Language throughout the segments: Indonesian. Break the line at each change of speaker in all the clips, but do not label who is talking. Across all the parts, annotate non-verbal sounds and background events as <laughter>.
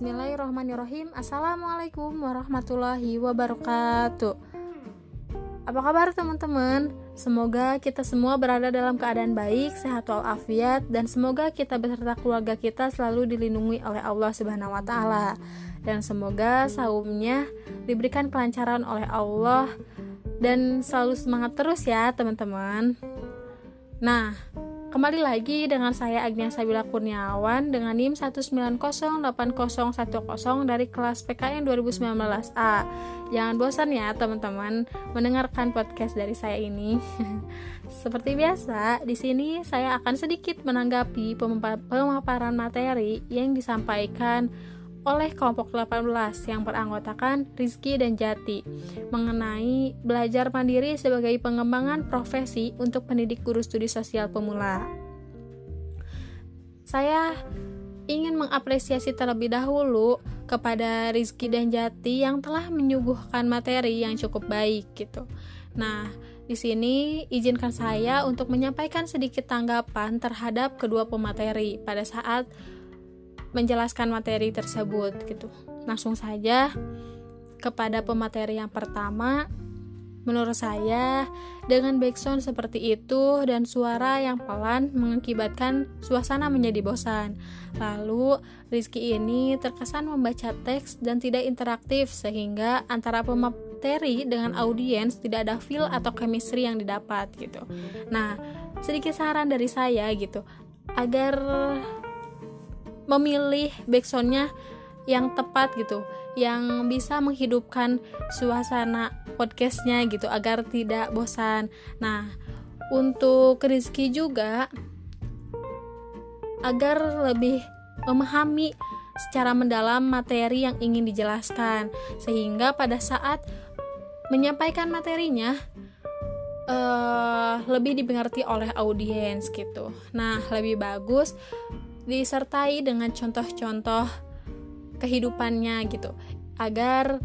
Bismillahirrahmanirrahim Assalamualaikum warahmatullahi wabarakatuh Apa kabar teman-teman? Semoga kita semua berada dalam keadaan baik, sehat walafiat Dan semoga kita beserta keluarga kita selalu dilindungi oleh Allah Subhanahu Ta'ala. Dan semoga saumnya diberikan kelancaran oleh Allah Dan selalu semangat terus ya teman-teman Nah, Kembali lagi dengan saya Agnia Sabila Kurniawan dengan NIM 1908010 dari kelas PKN 2019A. Jangan bosan ya teman-teman mendengarkan podcast dari saya ini. <laughs> Seperti biasa, di sini saya akan sedikit menanggapi pemaparan materi yang disampaikan oleh kelompok 18 yang beranggotakan Rizky dan Jati mengenai belajar mandiri sebagai pengembangan profesi untuk pendidik guru studi sosial pemula. Saya ingin mengapresiasi terlebih dahulu kepada Rizky dan Jati yang telah menyuguhkan materi yang cukup baik gitu. Nah, di sini izinkan saya untuk menyampaikan sedikit tanggapan terhadap kedua pemateri pada saat menjelaskan materi tersebut gitu. Langsung saja kepada pemateri yang pertama Menurut saya, dengan background seperti itu dan suara yang pelan mengakibatkan suasana menjadi bosan. Lalu, Rizky ini terkesan membaca teks dan tidak interaktif sehingga antara pemateri dengan audiens tidak ada feel atau chemistry yang didapat gitu. Nah, sedikit saran dari saya gitu, agar memilih backsoundnya yang tepat gitu yang bisa menghidupkan suasana podcastnya gitu agar tidak bosan nah untuk Rizky juga agar lebih memahami secara mendalam materi yang ingin dijelaskan sehingga pada saat menyampaikan materinya uh, lebih dimengerti oleh audiens gitu. Nah, lebih bagus disertai dengan contoh-contoh kehidupannya gitu agar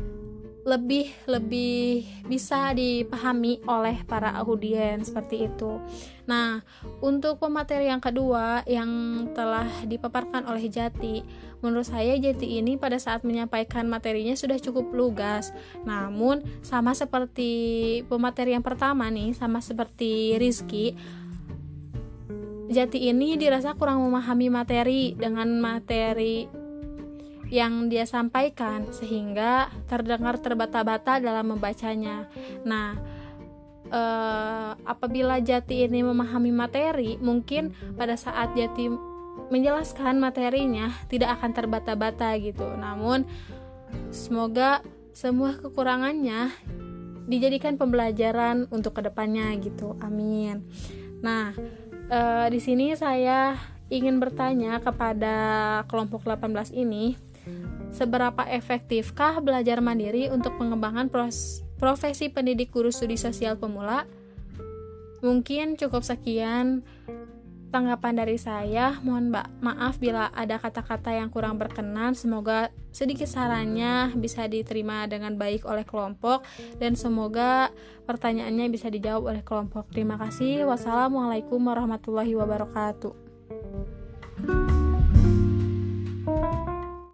lebih lebih bisa dipahami oleh para audiens seperti itu. Nah, untuk pemateri yang kedua yang telah dipaparkan oleh Jati, menurut saya Jati ini pada saat menyampaikan materinya sudah cukup lugas. Namun sama seperti pemateri yang pertama nih, sama seperti Rizky, Jati ini dirasa kurang memahami materi dengan materi yang dia sampaikan sehingga terdengar terbata-bata dalam membacanya. Nah, eh, apabila Jati ini memahami materi, mungkin pada saat Jati menjelaskan materinya tidak akan terbata-bata gitu. Namun semoga semua kekurangannya dijadikan pembelajaran untuk ke depannya gitu. Amin. Nah, uh, di sini saya ingin bertanya kepada kelompok 18 ini seberapa efektifkah belajar mandiri untuk pengembangan profesi pendidik guru studi sosial pemula? Mungkin cukup sekian tanggapan dari saya. Mohon maaf bila ada kata-kata yang kurang berkenan. Semoga sedikit sarannya bisa diterima dengan baik oleh kelompok dan semoga pertanyaannya bisa dijawab oleh kelompok. Terima kasih. Wassalamualaikum warahmatullahi wabarakatuh.